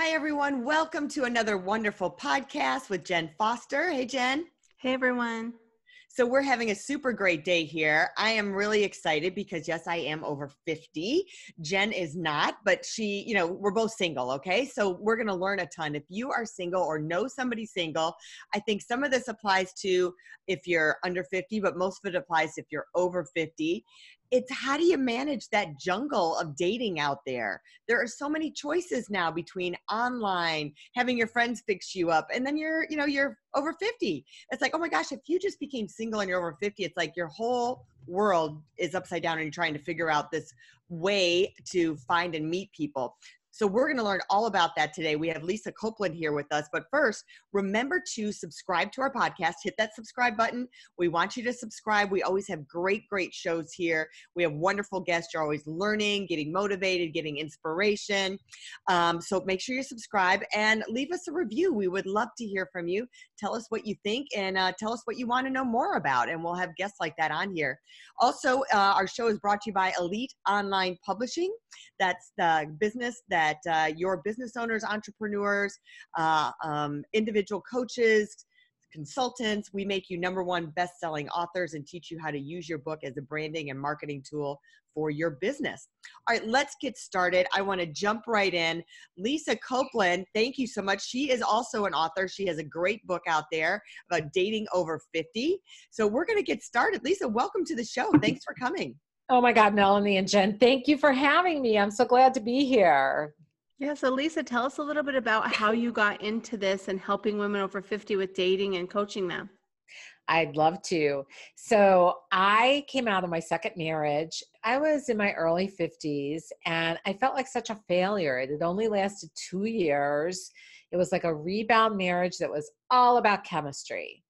Hi, everyone. Welcome to another wonderful podcast with Jen Foster. Hey, Jen. Hey, everyone. So, we're having a super great day here. I am really excited because, yes, I am over 50. Jen is not, but she, you know, we're both single, okay? So, we're going to learn a ton. If you are single or know somebody single, I think some of this applies to if you're under 50, but most of it applies if you're over 50 it's how do you manage that jungle of dating out there? There are so many choices now between online having your friends fix you up and then you're you know you're over 50 it's like oh my gosh if you just became single and you're over 50 it's like your whole world is upside down and you're trying to figure out this way to find and meet people so we're going to learn all about that today. We have Lisa Copeland here with us. But first, remember to subscribe to our podcast. Hit that subscribe button. We want you to subscribe. We always have great, great shows here. We have wonderful guests. You're always learning, getting motivated, getting inspiration. Um, so make sure you subscribe and leave us a review. We would love to hear from you. Tell us what you think and uh, tell us what you want to know more about. And we'll have guests like that on here. Also, uh, our show is brought to you by Elite Online Publishing. That's the business that that uh, your business owners, entrepreneurs, uh, um, individual coaches, consultants, we make you number one best selling authors and teach you how to use your book as a branding and marketing tool for your business. All right, let's get started. I want to jump right in. Lisa Copeland, thank you so much. She is also an author. She has a great book out there about dating over 50. So we're going to get started. Lisa, welcome to the show. Thanks for coming. Oh my God, Melanie and Jen, thank you for having me. I'm so glad to be here. Yeah, so Lisa, tell us a little bit about how you got into this and helping women over 50 with dating and coaching them. I'd love to. So, I came out of my second marriage. I was in my early 50s and I felt like such a failure. It had only lasted two years. It was like a rebound marriage that was all about chemistry.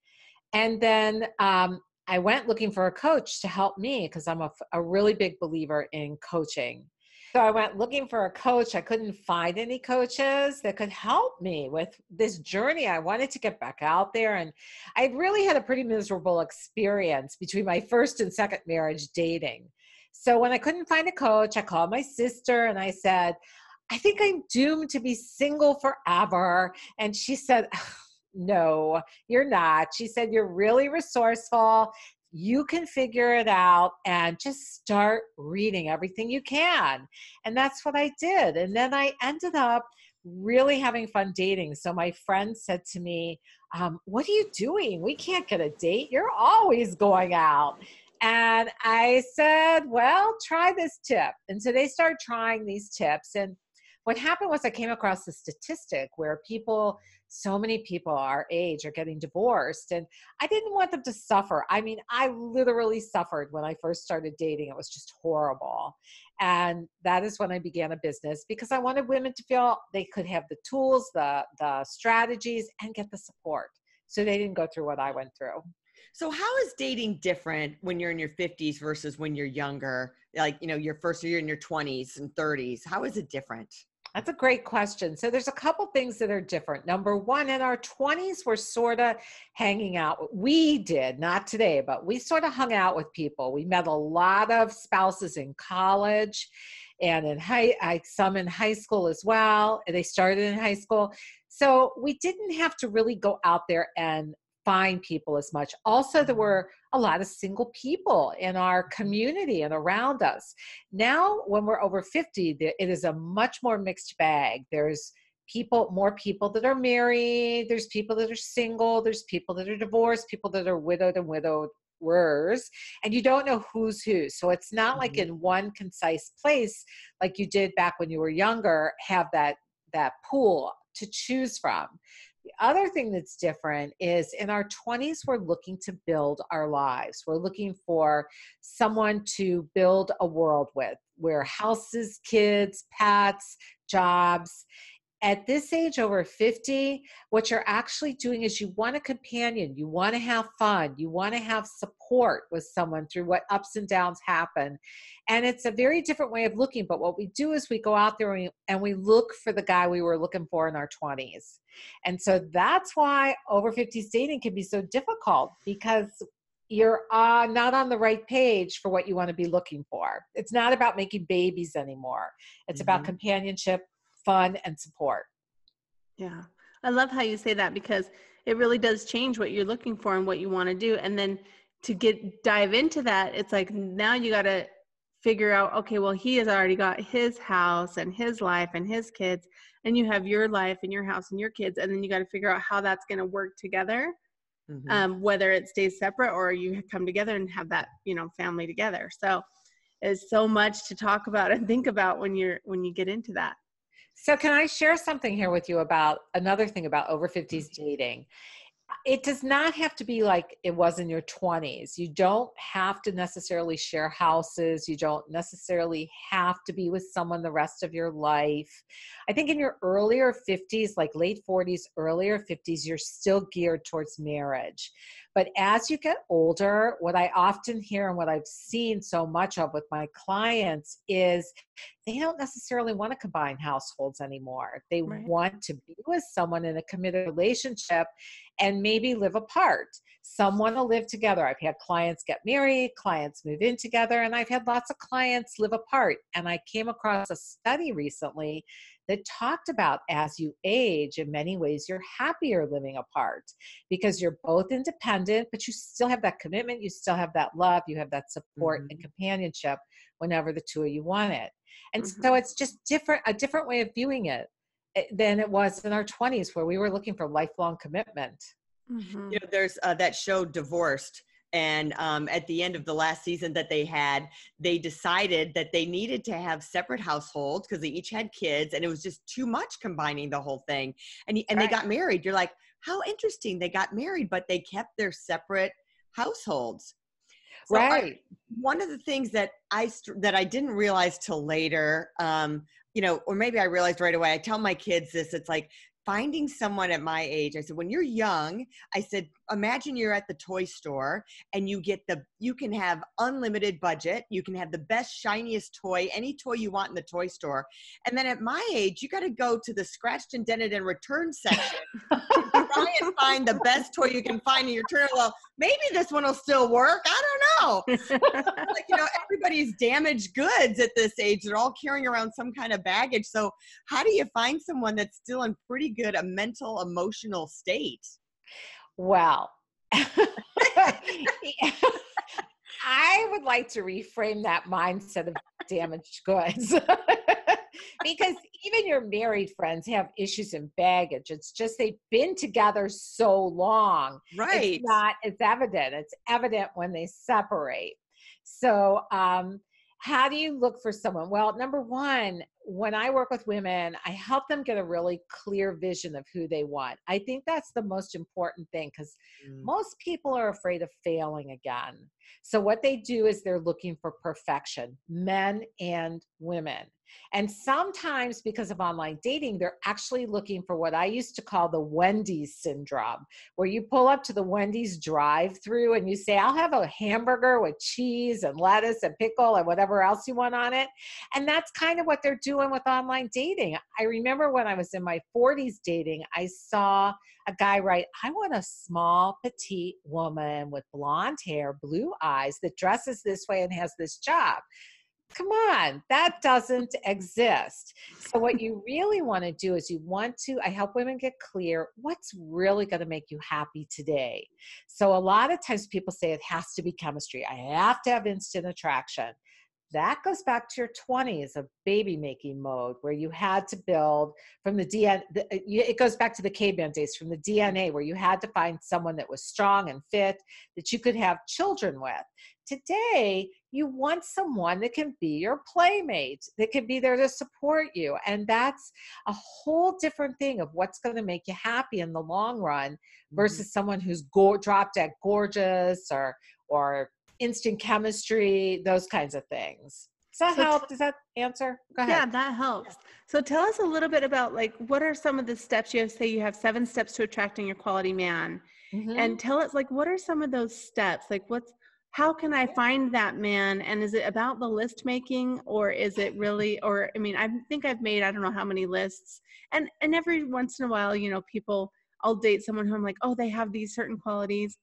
And then um, I went looking for a coach to help me because I'm a, a really big believer in coaching. So I went looking for a coach. I couldn't find any coaches that could help me with this journey. I wanted to get back out there. And I really had a pretty miserable experience between my first and second marriage dating. So when I couldn't find a coach, I called my sister and I said, I think I'm doomed to be single forever. And she said, no, you're not. She said, You're really resourceful. You can figure it out and just start reading everything you can. And that's what I did. And then I ended up really having fun dating. So my friend said to me, um, What are you doing? We can't get a date. You're always going out. And I said, Well, try this tip. And so they started trying these tips. And what happened was I came across a statistic where people, so many people our age are getting divorced. And I didn't want them to suffer. I mean, I literally suffered when I first started dating. It was just horrible. And that is when I began a business because I wanted women to feel they could have the tools, the, the strategies, and get the support. So they didn't go through what I went through. So how is dating different when you're in your 50s versus when you're younger? Like, you know, your first year in your 20s and 30s. How is it different? That's a great question. So there's a couple things that are different. Number one, in our 20s, we're sort of hanging out. We did, not today, but we sort of hung out with people. We met a lot of spouses in college and in high, I, some in high school as well. They started in high school. So we didn't have to really go out there and find people as much. Also, there were a lot of single people in our community and around us. Now, when we're over 50, it is a much more mixed bag. There's people, more people that are married, there's people that are single, there's people that are divorced, people that are widowed and widowed wers and you don't know who's who so it's not like mm-hmm. in one concise place like you did back when you were younger have that that pool to choose from the other thing that's different is in our 20s, we're looking to build our lives. We're looking for someone to build a world with, where houses, kids, pets, jobs. At this age over 50 what you're actually doing is you want a companion you want to have fun you want to have support with someone through what ups and downs happen and it's a very different way of looking but what we do is we go out there and we, and we look for the guy we were looking for in our 20s and so that's why over 50s dating can be so difficult because you're uh, not on the right page for what you want to be looking for. It's not about making babies anymore. It's mm-hmm. about companionship, fun, and support. Yeah. I love how you say that because it really does change what you're looking for and what you want to do. And then to get dive into that, it's like now you got to figure out okay, well, he has already got his house and his life and his kids, and you have your life and your house and your kids. And then you got to figure out how that's going to work together mm-hmm. um, whether it stays separate or you come together and have that you know family together so there's so much to talk about and think about when you're when you get into that so can i share something here with you about another thing about over 50s mm-hmm. dating it does not have to be like it was in your 20s. You don't have to necessarily share houses. You don't necessarily have to be with someone the rest of your life. I think in your earlier 50s, like late 40s, earlier 50s, you're still geared towards marriage. But as you get older, what I often hear and what I've seen so much of with my clients is they don't necessarily want to combine households anymore. They right. want to be with someone in a committed relationship and maybe live apart. Some want to live together. I've had clients get married, clients move in together, and I've had lots of clients live apart. And I came across a study recently that talked about as you age, in many ways, you're happier living apart because you're both independent, but you still have that commitment, you still have that love, you have that support mm-hmm. and companionship whenever the two of you want it. And mm-hmm. so it's just different, a different way of viewing it eh, than it was in our 20s where we were looking for lifelong commitment. Mm-hmm. You know, there's uh, that show Divorced and um, at the end of the last season that they had they decided that they needed to have separate households because they each had kids and it was just too much combining the whole thing. And, and right. they got married. You're like how interesting they got married but they kept their separate households. So right. I, one of the things that i that i didn't realize till later um, you know or maybe i realized right away i tell my kids this it's like finding someone at my age i said when you're young i said imagine you're at the toy store and you get the you can have unlimited budget. You can have the best shiniest toy any toy you want in the toy store. And then at my age you got to go to the scratched and dented and return section try and find the best toy you can find in your turn. Well maybe this one will still work. I don't know. Like you know everybody's damaged goods at this age. They're all carrying around some kind of baggage. So how do you find someone that's still in pretty good a mental emotional state well, I would like to reframe that mindset of damaged goods. because even your married friends have issues and baggage. It's just they've been together so long. Right. It's not, it's evident. It's evident when they separate. So um how do you look for someone? Well, number one, when I work with women, I help them get a really clear vision of who they want. I think that's the most important thing because mm. most people are afraid of failing again. So, what they do is they're looking for perfection, men and women. And sometimes, because of online dating, they're actually looking for what I used to call the Wendy's syndrome, where you pull up to the Wendy's drive through and you say, I'll have a hamburger with cheese and lettuce and pickle and whatever else you want on it. And that's kind of what they're doing with online dating. I remember when I was in my 40s dating, I saw a guy write, I want a small, petite woman with blonde hair, blue eyes that dresses this way and has this job come on, that doesn't exist. So, what you really want to do is you want to, I help women get clear what's really going to make you happy today. So, a lot of times people say it has to be chemistry, I have to have instant attraction. That goes back to your 20s of baby making mode where you had to build from the DNA. Uh, it goes back to the caveman days from the DNA where you had to find someone that was strong and fit that you could have children with. Today, you want someone that can be your playmate, that can be there to support you. And that's a whole different thing of what's going to make you happy in the long run mm-hmm. versus mm-hmm. someone who's go- drop dead gorgeous or, or instant chemistry, those kinds of things. Does that So help? Does that answer? Go ahead. Yeah, that helps. So tell us a little bit about like what are some of the steps you have say you have seven steps to attracting your quality man. Mhm. And tell us like what are some of those steps? Like what's how can I find that man? And is it about the list making or is it really or I mean I think I've made I don't know how many lists. And and every once in a while, you know, people I'll date someone who I'm like, "Oh, they have these certain qualities."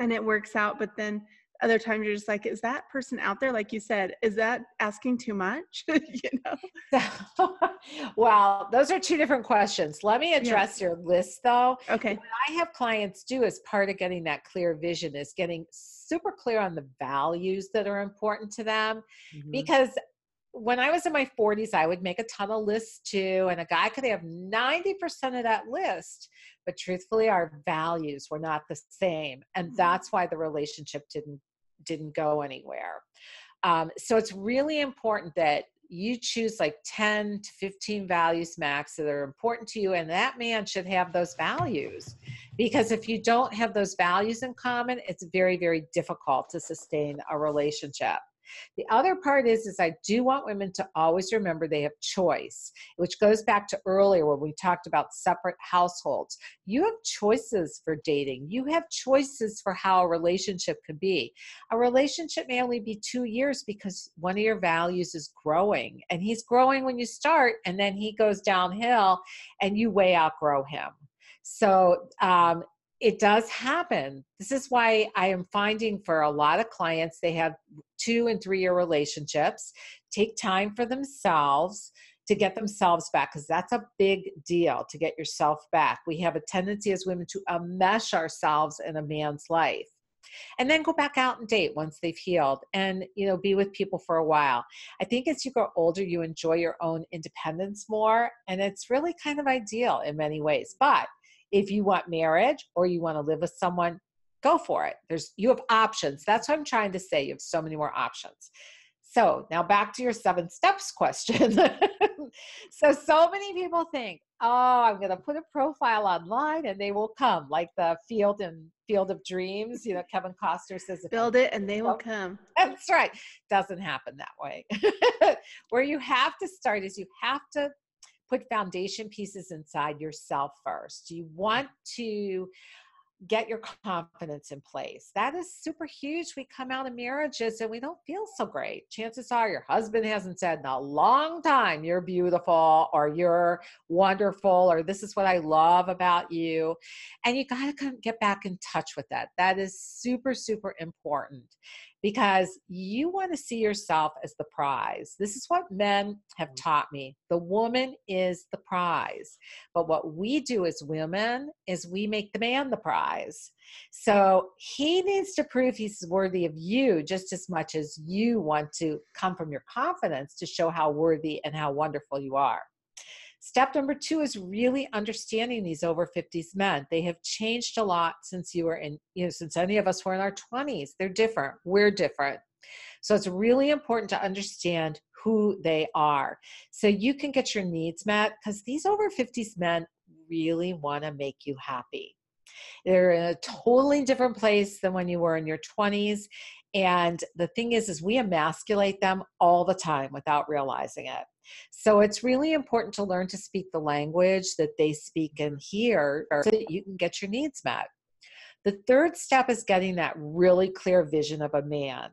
And it works out, but then other times you're just like, is that person out there? Like you said, is that asking too much? you know? well, those are two different questions. Let me address your list though. Okay. What I have clients do as part of getting that clear vision is getting super clear on the values that are important to them. Mhm. Because when I was in my 40s, I would make a ton of lists too, and a guy could have 90% of that list. But truthfully, our values were not the same. And Mhm. that's why the relationship didn't didn't go anywhere. Um, so it's really important that you choose like 10 to 15 values max that are important to you, and that man should have those values. Because if you don't have those values in common, it's very, very difficult to sustain a relationship. The other part is, is I do want women to always remember they have choice, which goes back to earlier when we talked about separate households. You have choices for dating. You have choices for how a relationship could be. A relationship may only be two years because one of your values is growing, and he's growing when you start, and then he goes downhill, and you way outgrow him. So um, it does happen. This is why I am finding for a lot of clients, they have two and three year relationships, take time for themselves to get themselves back, because that's a big deal to get yourself back. We have a tendency as women to enmesh ourselves in a man's life. And then go back out and date once they've healed and you know be with people for a while. I think as you grow older, you enjoy your own independence more, and it's really kind of ideal in many ways. But if you want marriage or you want to live with someone go for it there's you have options that's what i'm trying to say you have so many more options so now back to your seven steps question so so many people think oh i'm going to put a profile online and they will come like the field and field of dreams you know kevin costner says Build it and they will come. that's right. Doesn't happen that way. Where you have to start is you have to put foundation pieces inside yourself first. You want to get your confidence in place. That is super huge. We come out of marriages and we don't feel so great. Chances are your husband hasn't said in a long time, you're beautiful or you're wonderful or this is what I love about you. And you got to get back in touch with that. That is super, super important because you want to see yourself as the prize. This is what men have mm. taught me. The woman is the prize. But what we do as women is we make the man the prize. So he needs to prove he's worthy of you just as much as you want to come from your confidence to show how worthy and how wonderful you are. Step number two is really understanding these over 50s men. They have changed a lot since you were in, you know, since any of us were in our 20s. They're different. We're different. So it's really important to understand who they are so you can get your needs met because these over 50s men really want to make you happy. They're in a totally different place than when you were in your 20s. And the thing is, is we emasculate them all the time without realizing it. So it's really important to learn to speak the language that they speak and hear so that you can get your needs met. The third step is getting that really clear vision of a man.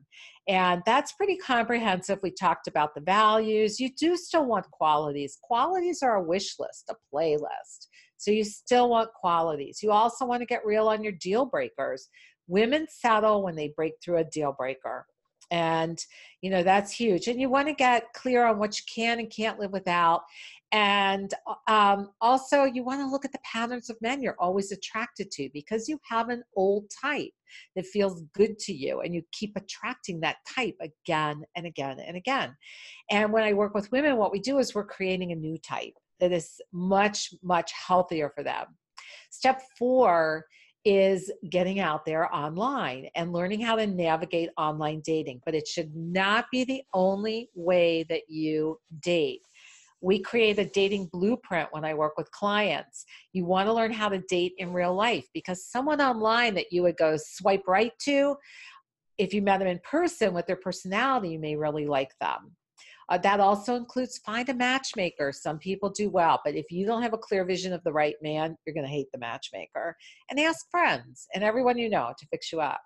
And that's pretty comprehensive. We talked about the values. You do still want qualities. Qualities are a wish list, a playlist. So you still want qualities. You also want to get real on your deal breakers. Women settle when they break through a deal breaker. And you know that's huge. And you want to get clear on what you can and can't live without. And um, also you want to look at the patterns of men you're always attracted to because you have an old type that feels good to you and you keep attracting that type again and again and again. And when i work with women what we do is we're creating a new type that is much much healthier for them. Step four is getting out there online and learning how to navigate online dating. But it should not be the only way that you date. We create a dating blueprint when I work with clients. You want to learn how to date in real life because someone online that you would go swipe right to, if you met them in person with their personality, you may really like them. Uh, that also includes find a matchmaker. Some people do well, but if you don't have a clear vision of the right man, you're going to hate the matchmaker. And ask friends and everyone you know to fix you up.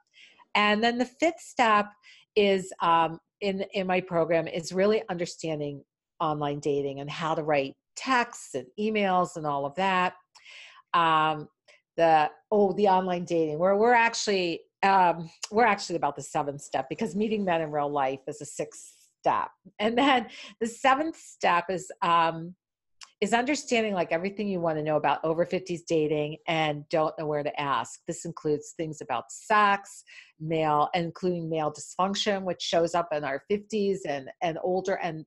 And then the fifth step is um, in in my program is really understanding online dating and how to write texts and emails and all of that. Um, the oh the online dating where we're actually um, we're actually about the seventh step because meeting men in real life is a sixth step. And then the seventh step is um, is understanding like everything you want to know about over 50s dating and don't know where to ask. This includes things about sex male including male dysfunction which shows up in our 50s and and older and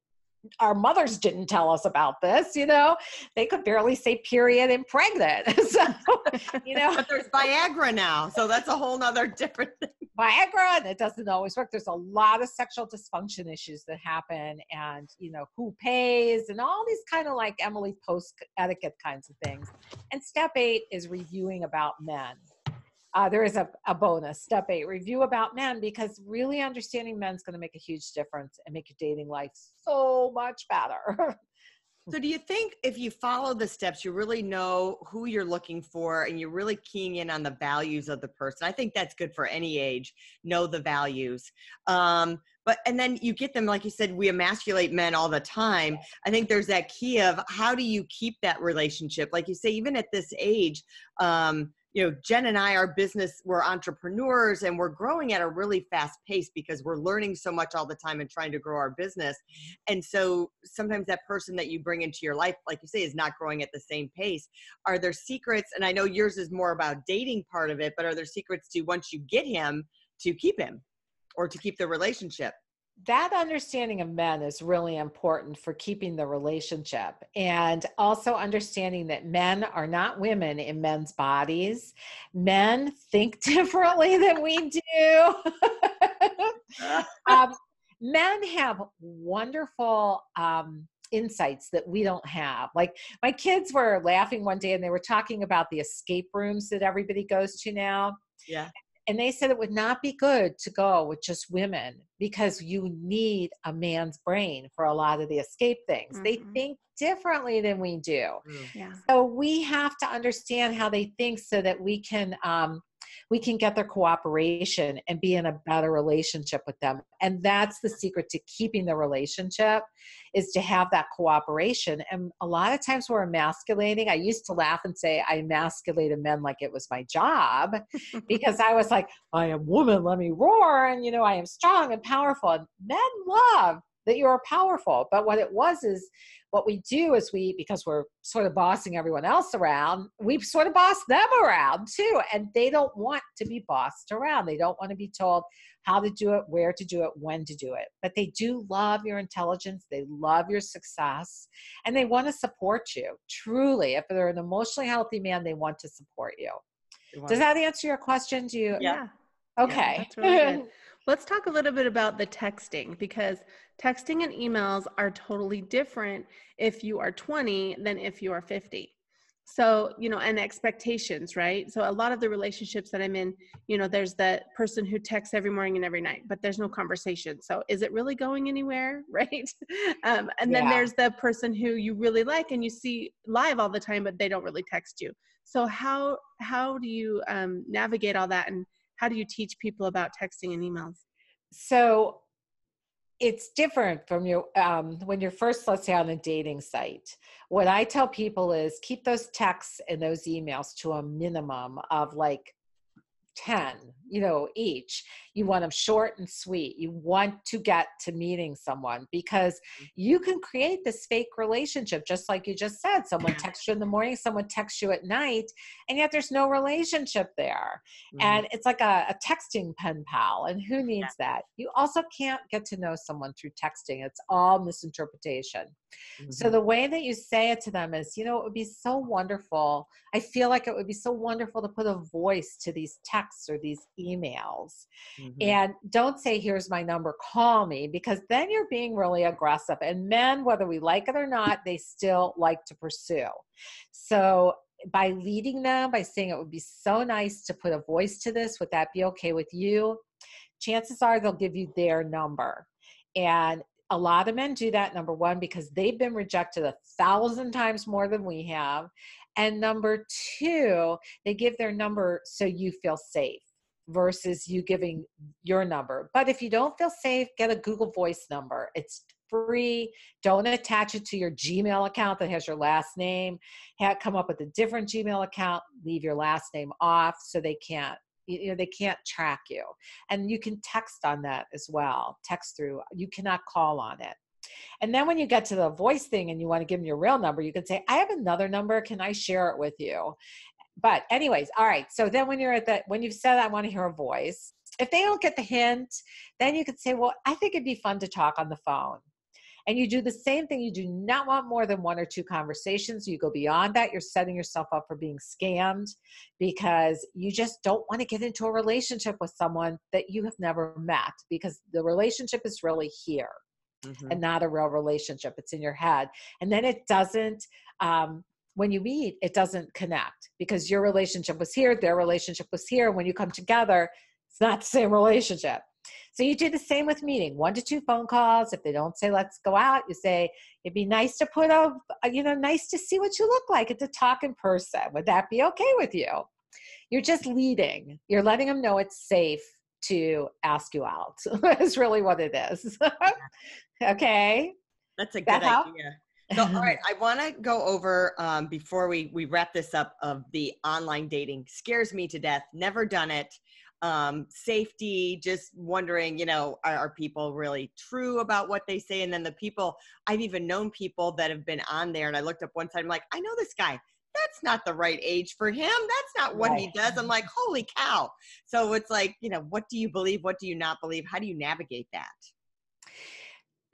our mothers didn't tell us about this, you know. They could barely say period and pregnant. so, you know. But there's Viagra now. So that's a whole nother different thing. Viagra, and it doesn't always work. There's a lot of sexual dysfunction issues that happen, and you know, who pays and all these kind of like Emily Post etiquette kinds of things. And step eight is reviewing about men uh, there is a, a bonus step eight review about men because really understanding men is going to make a huge difference and make your dating life so much better. So do you think if you follow the steps you really know who you're looking for and you're really keying in on the values of the person? I think that's good for any age know the values. Um, but and then you get them like you said we emasculate men all the time. I think there's that key of how do you keep that relationship? Like you say even at this age um, you know jen and i our business we're entrepreneurs and we're growing at a really fast pace because we're learning so much all the time and trying to grow our business. And so sometimes that person that you bring into your life like you say is not growing at the same pace. Are there secrets and i know yours is more about dating part of it but are there secrets to once you get him to keep him or to keep the relationship that understanding of men is really important for keeping the relationship and also understanding that men are not women in men's bodies. Men think differently than we do. Um, men have wonderful um, insights that we don't have. Like my kids were laughing one day and they were talking about the escape rooms that everybody goes to now. Yeah and they said it would not be good to go with just women because you need a man's brain for a lot of the escape things. Mm-hmm. They think differently than we do. Mm. Yeah. So we have to understand how they think so that we can um, we can get their cooperation and be in a better relationship with them. And that's the secret to keeping the relationship is to have that cooperation. And a lot of times we're emasculating. I used to laugh and say i emasculated men like it was my job because i was like i am woman let me roar and you know i am strong and powerful and men love that you are powerful. But what it was is what we do is we because we're sort of bossing everyone else around we sort of boss them around too. And they don't want to be bossed around. They don't want to be told how to do it where to do it when to do it. But they do love your intelligence. They love your success. And they want to support you truly. If they're an emotionally healthy man they want to support you. Does that answer your question? Do you yeah. Okay. Yeah, really Let's talk a little bit about the texting because texting and emails are totally different if you are 20 than if you are 50. So, you know, and expectations, right? So, a lot of the relationships that I'm in, you know, there's that person who texts every morning and every night, but there's no conversation. So, is it really going anywhere, right? Um, and then yeah. there's the person who you really like and you see live all the time, but they don't really text you. So, how how do you um, navigate all that and how do you teach people about texting and emails? So it's different from your um, when you're first let's say on a dating site what i tell people is keep those texts and those emails to a minimum of like 10 you know each you want them short and sweet you want to get to meeting someone because mm-hmm. you can create this fake relationship just like you just said someone texts you in the morning someone texts you at night and yet there's no relationship there mm-hmm. and it's like a, a, texting pen pal and who needs yeah. that you also can't get to know someone through texting it's all misinterpretation mm-hmm. so the way that you say it to them is you know it would be so wonderful i feel like it would be so wonderful to put a voice to these texts or these emails. Mm-hmm. And don't say, here's my number, call me, because then you're being really aggressive. And men, whether we like it or not, they still like to pursue. So by leading them, by saying it would be so nice to put a voice to this, would that be okay with you? Chances are they'll give you their number. And a lot of men do that, number one, because they've been rejected a thousand times more than we have. And number two, they give their number so you feel safe versus you giving your number. But if you don't feel safe, get a Google Voice number. It's free. Don't attach it to your Gmail account that has your last name. Come up with a different Gmail account. Leave your last name off so they can't you know they can't track you and you can text on that as well text through you cannot call on it and then when you get to the voice thing and you want to give them your real number you can say i have another number can i share it with you but anyways all right so then when you're at that when you've said i want to hear a voice if they don't get the hint then you could say well i think it'd be fun to talk on the phone and you do the same thing you do not want more than one or two conversations you go beyond that you're setting yourself up for being scammed because you just don't want to get into a relationship with someone that you have never met because the relationship is really here mm-hmm. and not a real relationship it's in your head and then it doesn't um, when you meet it doesn't connect because your relationship was here their relationship was here when you come together it's not the same relationship so you do the same with meeting, one to two phone calls. If they don't say, let's go out, you say, it'd be nice to put a, uh, you know, nice to see what you look like and to talk in person. Would that be okay with you? You're just leading. You're letting them know it's safe to ask you out. is really what it is. okay. That's a good that idea. So, all right, I want to go over um, before we we wrap this up of the online dating. Scares me to death. Never done it um, safety, just wondering, you know, are, are, people really true about what they say? And then the people, I've even known people that have been on there, and I looked up one side, I'm like, I know this guy. That's not the right age for him. That's not what right. he does. I'm like, holy cow. So it's like, you know, what do you believe? What do you not believe? How do you navigate that?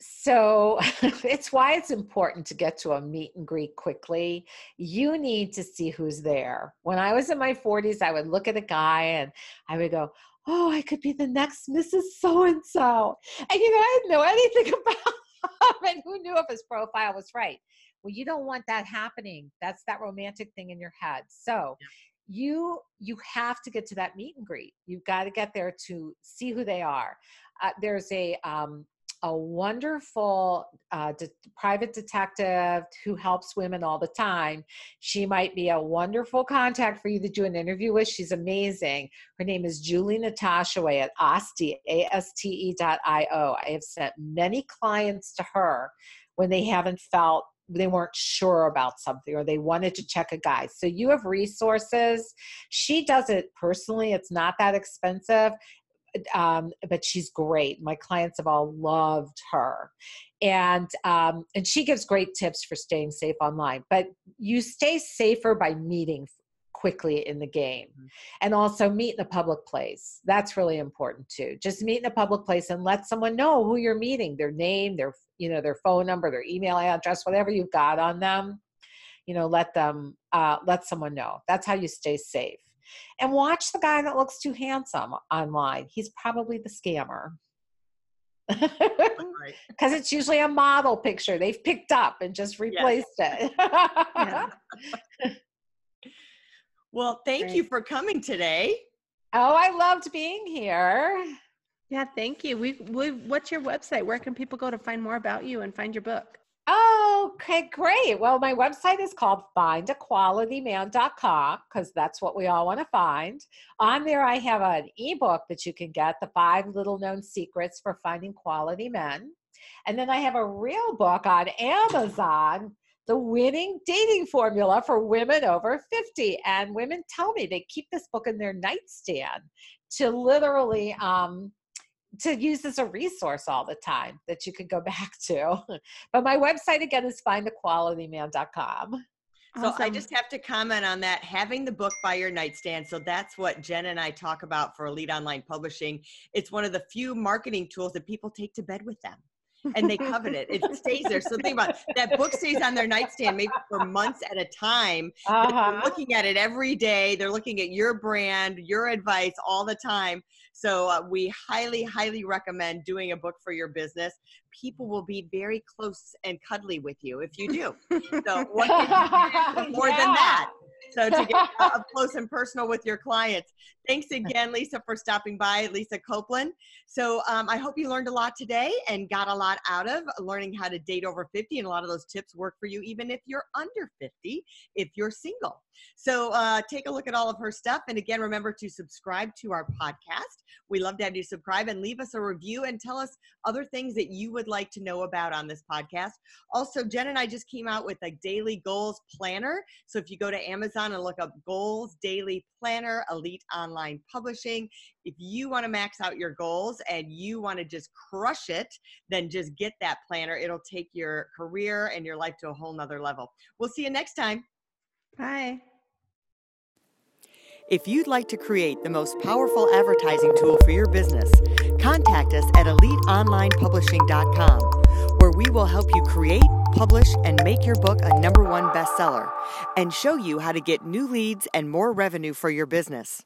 So it's why it's important to get to a meet and greet quickly. You need to see who's there. When I was in my 40s, I would look at a guy and I would go, Oh, I could be the next Mrs. So and so. And you know, I didn't know anything about him and who knew if his profile was right. Well, you don't want that happening. That's that romantic thing in your head. So yeah you you have to get to that meet and greet you've got to get there to see who they are uh, there's a um, a wonderful uh, de- private detective who helps women all the time. She might be a wonderful contact for you to do an interview with. She's amazing. Her name is Julie Natashaway at Aste, A-S-T-E dot I-O. I have sent many clients to her when they haven't felt they weren't sure about something or they wanted to check a guy. So you have resources. She does it personally. It's not that expensive um, but she's great. My clients have all loved her, and um, and she gives great tips for staying safe online. But you stay safer by meeting quickly in the game mm-hmm. and also meet in a public place that's really important too just meet in a public place and let someone know who you're meeting their name their you know their phone number their email address whatever you've got on them you know let them uh, let someone know that's how you stay safe and watch the guy that looks too handsome online. He's probably the scammer. Because it's usually a model picture they've picked up and just replaced yes. it. well, thank you for coming today. Oh, I loved being here. Yeah, thank you. We, we, what's your website? Where can people go to find more about you and find your book? Okay, great. Well, my website is called findaqualityman.com because that's what we all want to find. On there, I have an ebook that you can get the five little known secrets for finding quality men. And then I have a real book on Amazon, The Winning Dating Formula for Women Over 50. And women tell me they keep this book in their nightstand to literally um, to use as a resource all the time that you could go back to. but my website again is findaqualityman.com. So awesome. I just have to comment on that. Having the book by your nightstand. So that's what Jen and I talk about for Elite Online Publishing. It's one of the few marketing tools that people take to bed with them and they covet it. It stays there. So think about it. that book stays on their nightstand maybe for months at a time. Uh-huh. They're looking at it every day. They're looking at your brand, your advice all the time. So uh, we highly, highly recommend doing a book for your business. People will be very close and cuddly with you if you do. So what more yeah. than that? So to get up close and personal with your clients. Thanks again, Lisa, for stopping by, Lisa Copeland. So um, I hope you learned a lot today and got a lot out of learning how to date over 50. And a lot of those tips work for you even if you're under 50, if you're single. So uh, take a look at all of her stuff. And again, remember to subscribe to our podcast. We love to have you subscribe and leave us a review and tell us other things that you would like to know about on this podcast. Also, Jen and I just came out with a daily goals planner. So if you go to Amazon and look up Goals Daily Planner, Elite Online Publishing, if you want to max out your goals and you want to just crush it, then just get that planner. It'll take your career and your life to a whole nother level. We'll see you next time. Bye. If you'd like to create the most powerful advertising tool for your business, contact us at eliteonlinepublishing.com, where we will help you create, publish, and make your book a number one bestseller and show you how to get new leads and more revenue for your business.